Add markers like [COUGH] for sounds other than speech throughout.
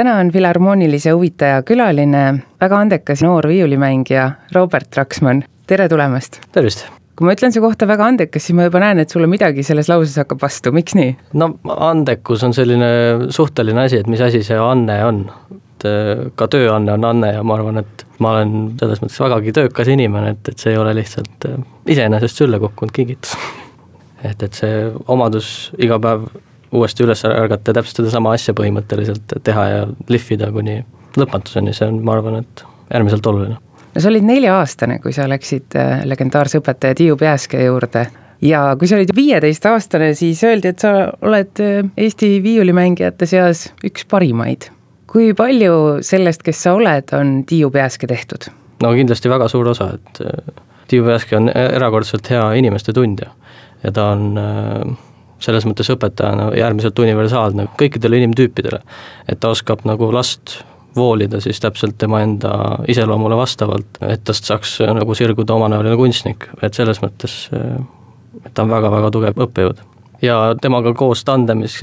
Täna on Filharmoonilise huvitaja külaline väga andekas noor viiulimängija Robert Traksmann, tere tulemast! tervist! kui ma ütlen su kohta väga andekas, siis ma juba näen, et sulle midagi selles lauses hakkab vastu, miks nii? no andekus on selline suhteline asi, et mis asi see anne on. et äh, ka tööanne on anne ja ma arvan, et ma olen selles mõttes vägagi töökas inimene, et, et see ei ole lihtsalt äh, iseenesest sülle kukkunud kingitus [LAUGHS] et, et see omadus iga päev uuesti üles ärgata ja täpselt sedasama asja põhimõtteliselt teha ja lihvida kuni lõpmatuseni, see on, ma arvan, et äärmiselt oluline. no sa olid nelja-aastane, kui sa läksid äh, legendaarse õpetaja Tiiu Peaske juurde ja kui sa olid viieteistaastane, siis öeldi, et sa oled äh, Eesti viiulimängijate seas üks parimaid. kui palju sellest, kes sa oled, on Tiiu Peaske tehtud? no kindlasti väga suur osa, et äh, Tiiu Peaske on erakordselt hea inimeste tundja ja ta on äh, selles mõttes õpetajana äärmiselt universaalne kõikidele inimtüüpidele. et ta oskab nagu last voolida siis täpselt tema enda iseloomule vastavalt, et tast saaks nagu sirguda omanäoline kunstnik, et selles mõttes et ta on väga-väga tugev õppejõud ja temaga koos tandemis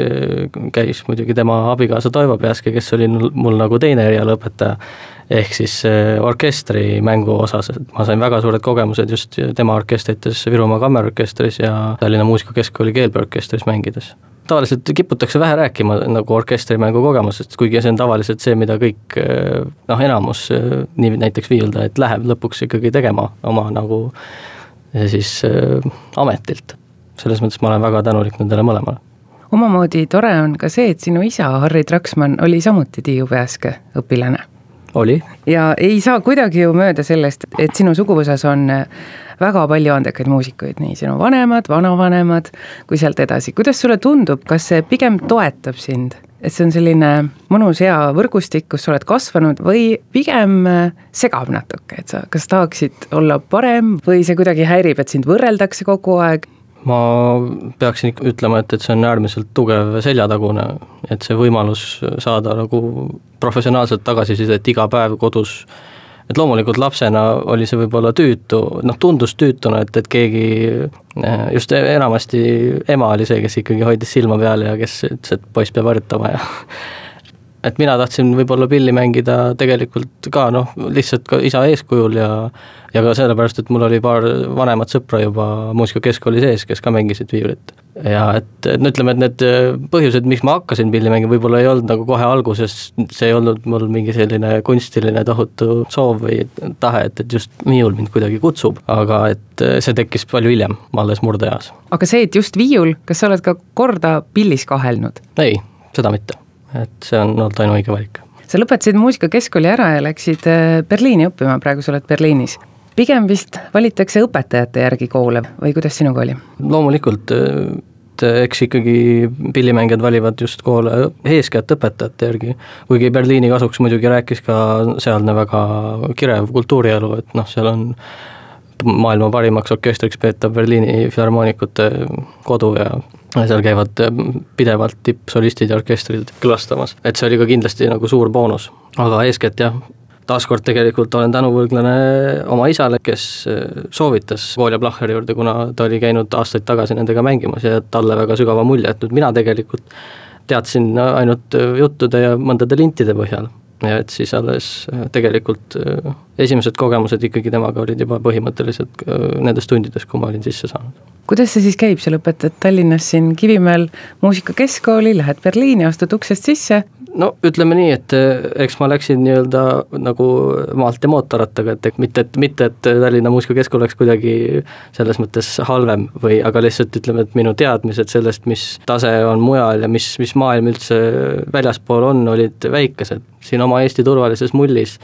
käis muidugi tema abikaasa Toivo Peaske, kes oli mul nagu teine erialaõpetaja, ehk siis orkestri mängu osas, et ma sain väga suured kogemused just tema orkestrites Virumaa Kammerorkestris ja Tallinna Muusikakeskkooli keelpeorkestris mängides. Tavaliselt kiputakse vähe rääkima nagu orkestrimängu kogemusest, kuigi see on tavaliselt see, mida kõik noh, enamus nii näiteks viiuldajaid läheb lõpuks ikkagi tegema oma nagu siis äh, ametilt. selles mõttes ma olen väga tänulik nendele mõlemale. Omamoodi tore on ka see, et sinu isa, Harri Traksmann, oli samuti Tiiu Pääske õpilane oli. ja ei saa kuidagi ju mööda sellest, et sinu suguvõsas on väga palju andekaid muusikuid, nii sinu vanemad, vanavanemad kui sealt edasi, kuidas sulle tundub, kas see pigem toetab sind, et see on selline mõnus hea võrgustik, kus sa oled kasvanud või pigem segab natuke, et sa kas tahaksid olla parem või see kuidagi häirib, et sind võrreldakse kogu aeg? Ma peaksin ikka ütlema, et, et see on äärmiselt tugev seljatagune, et see võimalus saada nagu professionaalset tagasisidet iga päev kodus, et loomulikult lapsena oli see võib-olla tüütu, noh tundus tüütuna, et, et keegi, eh, just enamasti ema oli see, kes ikkagi hoidis silma peal ja kes ütles, et poiss peab harjutama ja [LAUGHS] et mina tahtsin võib-olla pilli mängida tegelikult ka noh, lihtsalt ka isa eeskujul ja ja ka sellepärast, et mul oli paar vanemat sõpra juba muusikakeskkooli sees, kes ka mängisid viiulit. ja et, no ütleme, et need põhjused, miks ma hakkasin pilli mängima, võib-olla ei olnud nagu kohe alguses, see ei olnud mul mingi selline kunstiline tohutu soov või tahe, et, et just viiul mind kuidagi kutsub, aga et see tekkis palju hiljem, alles murdeeas. aga see, et just viiul, kas sa oled ka korda pillis kahelnud? ei, seda mitte et see on olnud ainuõige valik. sa lõpetasid muusikakeskkooli ära ja läksid äh, Berliini õppima, praegu sa oled Berliinis. pigem vist valitakse õpetajate järgi koole või kuidas sinuga oli? loomulikult, et eks ikkagi pillimängijad valivad just koole eeskätt õpetajate järgi, kuigi Berliini kasuks muidugi rääkis ka sealne väga kirev kultuurielu, et noh, seal on maailma parimaks orkestriks peetav Berliini filharmoonikute kodu ja seal käivad äh, pidevalt tippsolistid ja orkestrid külastamas, et see oli ka kindlasti nagu suur boonus, aga eeskätt jah, taaskord tegelikult olen tänuvõlglane oma isale, kes äh, soovitas Kolja Plahheri juurde, kuna ta oli käinud aastaid tagasi nendega mängimas ja talle väga sügava mulje jätnud, mina tegelikult teadsin ainult juttude ja mõndade lintide põhjal. ja et siis alles äh, tegelikult esimesed kogemused ikkagi temaga olid juba põhimõtteliselt nendes tundides, kui ma olin sisse saanud kuidas see siis käib, sa lõpetad Tallinnas siin Kivimäel muusikakeskkooli, lähed Berliini, astud uksest sisse? no ütleme nii, et eks ma läksin nii-öelda nagu maalt ja mootorrattaga, et mitte, et mitte, et Tallinna Muusikakeskkol oleks kuidagi selles mõttes halvem või, aga lihtsalt ütleme, et minu teadmised sellest, mis tase on mujal ja mis, mis maailm üldse väljaspool on, olid väikesed. Siin oma Eesti turvalises mullis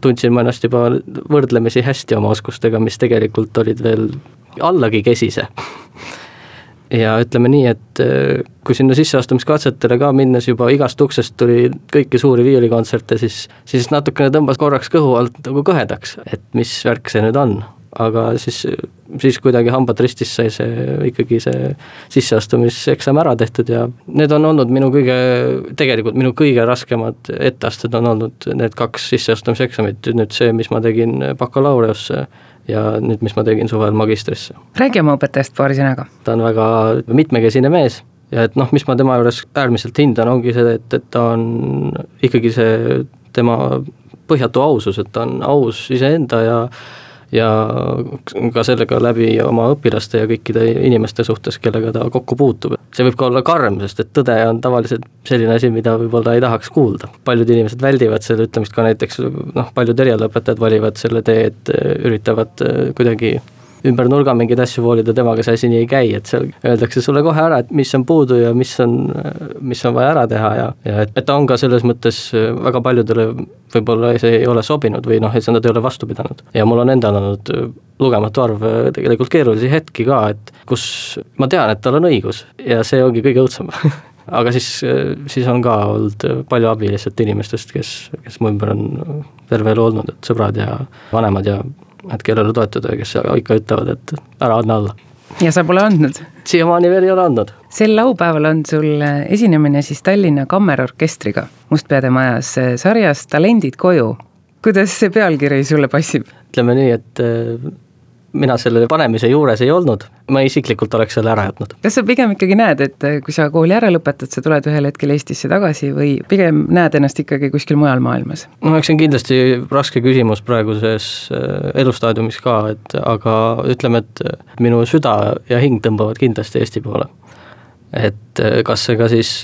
tundsin ma ennast juba võrdlemisi hästi oma oskustega, mis tegelikult olid veel allagi kesise. ja ütleme nii, et äh, kui sinna sisseastumiskatsetele ka minnes juba igast uksest tuli kõiki suuri viiulikontserte, siis, siis natukene tõmbas korraks kõhu alt nagu kõhedaks, et mis värk see nüüd on. Aga siis, siis kuidagi hambad ristis sai see ikkagi see sisseastumiseksam ära tehtud ja need on olnud minu kõige, tegelikult minu kõige raskemad etteasted on olnud need kaks sisseastumiseksamit, nüüd see, mis ma tegin bakalaureusesse ja nüüd, mis ma tegin suvel magistrisse. räägi oma õpetajast paari sõnaga. ta on väga mitmekesine mees ja et noh, mis ma tema juures äärmiselt hindan, ongi see, et, et ta on ikkagi see tema põhjatu ausus, et ta on aus iseenda ja ja ka sellega läbi oma õpilaste ja kõikide inimeste suhtes, kellega ta kokku puutub. see võib ka olla karm, sest et tõde on tavaliselt selline asi, mida võib-olla ei tahaks kuulda. paljud inimesed väldivad selle ütlemist ka näiteks noh, paljud erialaõpetajad valivad selle tee, et üritavad kuidagi ümber nurga mingeid asju voolida, temaga see asi nii ei käi, et seal öeldakse sulle kohe ära, et mis on puudu ja mis on, mis on vaja ära teha ja, ja et, et ta on ka selles mõttes väga paljudele võib-olla see ei ole sobinud või noh, et nad ei ole vastu pidanud. ja mul on endal olnud lugematu arv tegelikult keerulisi hetki ka, et kus ma tean, et tal on õigus ja see ongi kõige õudsem [LAUGHS] aga siis, siis on ka olnud palju abi lihtsalt inimestest, kes, kes mu ümber on terve elu olnud, et sõbrad ja vanemad ja et kellele toetuda ja kes ikka ütlevad, et ära anna alla. ja sa pole andnud? siiamaani veel ei ole andnud. sel laupäeval on sul esinemine siis Tallinna Kammerorkestriga Mustpeade majas sarjas Talendid koju. kuidas see pealkiri sulle passib? ütleme nii, et mina selle panemise juures ei olnud, ma isiklikult oleks selle ära jätnud. kas sa pigem ikkagi näed, et kui sa kooli ära lõpetad, sa tuled ühel hetkel Eestisse tagasi või pigem näed ennast ikkagi kuskil mujal maailmas? no eks see on kindlasti raske küsimus praeguses äh, elustaadiumis ka, et aga ütleme, et minu süda ja hing tõmbavad kindlasti Eesti poole et äh, kas see ka siis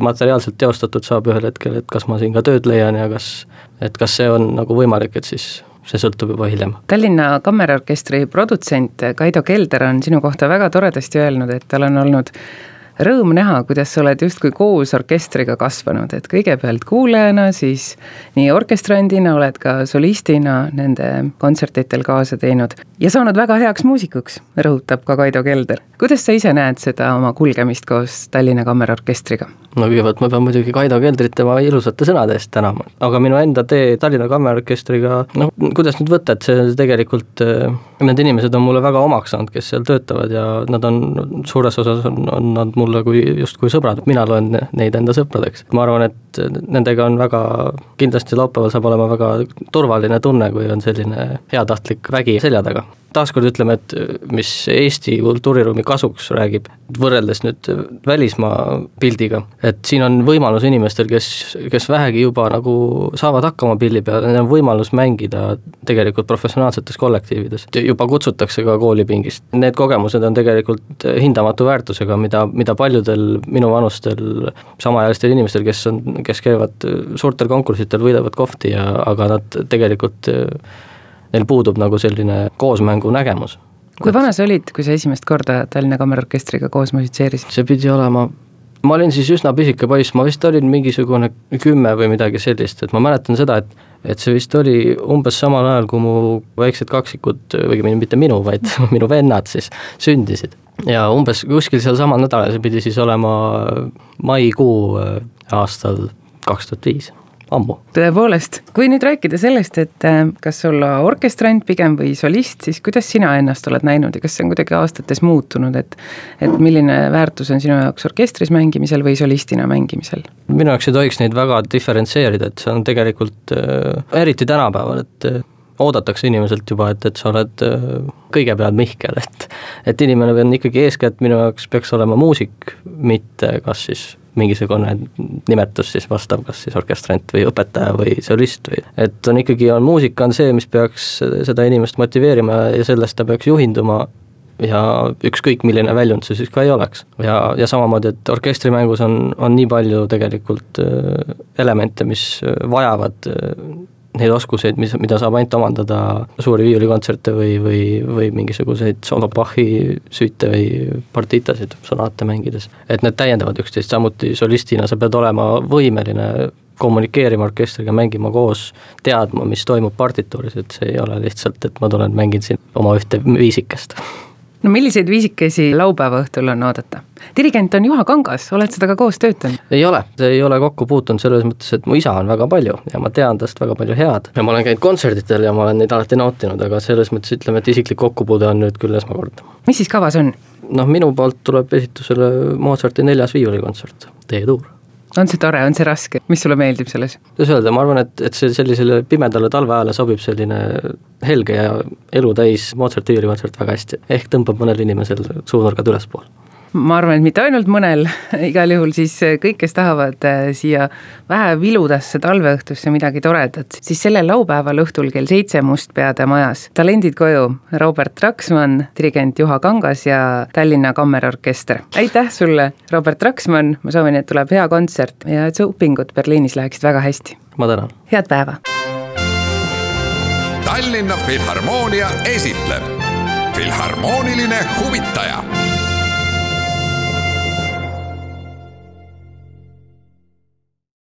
materiaalselt teostatud saab ühel hetkel, et kas ma siin ka tööd leian ja kas, et kas see on nagu võimalik, et siis see sõltub juba hiljem. Tallinna Kammerorkestri produtsent Kaido Kelder on sinu kohta väga toredasti öelnud, et tal on olnud rõõm näha, kuidas sa oled justkui koos orkestriga kasvanud, et kõigepealt kuulajana, siis nii orkestrandina oled ka solistina nende kontsertidel kaasa teinud ja saanud väga heaks muusikuks, rõhutab ka Kaido Kelder. kuidas sa ise näed seda oma kulgemist koos Tallinna Kammerorkestriga? no kõigepealt ma pean muidugi Kaido Keldrit tema ilusate sõnade eest tänama, aga minu enda tee Tallinna Kammerorkestriga, noh, kuidas nüüd võtta, et see tegelikult, äh, need inimesed on mulle väga omaks saanud, kes seal töötavad ja nad on, suures osas on, on nad mul mulle kui justkui sõbrad, mina loen neid enda sõpradeks. ma arvan, et nendega on väga, kindlasti laupäeval saab olema väga turvaline tunne, kui on selline heatahtlik vägi selja taga taaskord ütleme, et mis Eesti kultuuriruumi kasuks räägib, võrreldes nüüd välismaa pildiga, et siin on võimalus inimestel, kes, kes vähegi juba nagu saavad hakkama pilli peal, neil on võimalus mängida tegelikult professionaalsetes kollektiivides. juba kutsutakse ka koolipingist. Need kogemused on tegelikult hindamatu väärtusega, mida, mida paljudel minuvanustel samaealistel inimestel, kes on, kes käivad suurtel konkurssidel, võidavad kohti ja, aga nad tegelikult neil puudub nagu selline koosmängu nägemus. kui vana sa olid, kui sa esimest korda Tallinna Kammerorkestriga koos musitseerisid? see pidi olema, ma olin siis üsna pisike poiss, ma vist olin mingisugune kümme või midagi sellist, et ma mäletan seda, et et see vist oli umbes samal ajal, kui mu väiksed kaksikud, õigemini mitte minu, vaid [LAUGHS] minu vennad siis sündisid. ja umbes kuskil seal samal nädalal, see pidi siis olema maikuu äh, aastal kaks tuhat viis ammu. tõepoolest, kui nüüd rääkida sellest, et äh, kas olla orkestrant pigem või solist, siis kuidas sina ennast oled näinud ja kas see on kuidagi aastates muutunud, et et milline väärtus on sinu jaoks orkestris mängimisel või solistina mängimisel? minu jaoks ei tohiks neid väga diferentseerida, et see on tegelikult äh,, eriti tänapäeval, et äh, oodatakse inimeselt juba, et, et sa oled äh, kõigepealt Mihkel, et et inimene on ikkagi eeskätt minu jaoks peaks olema muusik, mitte kas siis mingisugune nimetus siis vastav, kas siis orkestrant või õpetaja või solist või et on ikkagi, on muusika on see, mis peaks seda inimest motiveerima ja sellest ta peaks juhinduma ja ükskõik, milline väljund see siis ka ei oleks. ja, ja samamoodi, et orkestrimängus on, on nii palju tegelikult äh, elemente, mis vajavad äh, neid oskuseid, mis, mida saab ainult omandada suuri viiulikontserte või, või, või mingisuguseid solo Bachi süüte või partitasid, sonaate mängides. et need täiendavad üksteist, samuti solistina sa pead olema võimeline kommunikeerima orkestriga, mängima koos, teadma, mis toimub partituuris, et see ei ole lihtsalt, et ma tulen mängin siin oma ühte viisikest no milliseid viisikesi laupäeva õhtul on oodata? dirigent on Juha Kangas, oled sa temaga koos töötanud? ei ole, ei ole kokku puutunud selles mõttes, et mu isa on väga palju ja ma tean tast väga palju head ja ma olen käinud kontserditel ja ma olen neid alati nautinud, aga selles mõttes ütleme, et isiklik kokkupuude on nüüd küll esmakordne. mis siis kavas on? noh, minu poolt tuleb esitusele Mozarti neljas viiulikontsert, D-tuur on see tore, on see raske, mis sulle meeldib selles? kuidas öelda, ma arvan, et, et see sellisele pimedale talveajale sobib selline helge ja elu täis Mozarti viiulikontsert väga hästi, ehk tõmbab mõnel inimesel suunurgad ülespoole ma arvan, et mitte ainult mõnel, [LAUGHS] igal juhul siis äh, kõik, kes tahavad äh, siia vähe viludasse talveõhtusse midagi toredat, siis sellel laupäeval õhtul kell seitse Mustpeade majas talendid koju, Robert Traksmann, dirigent Juha Kangas ja Tallinna Kammerorkester. aitäh sulle, Robert Traksmann, ma soovin, et tuleb hea kontsert ja et su õpingud Berliinis läheksid väga hästi. ma tänan. head päeva. Tallinna Filharmoonia esitleb Filharmooniline huvitaja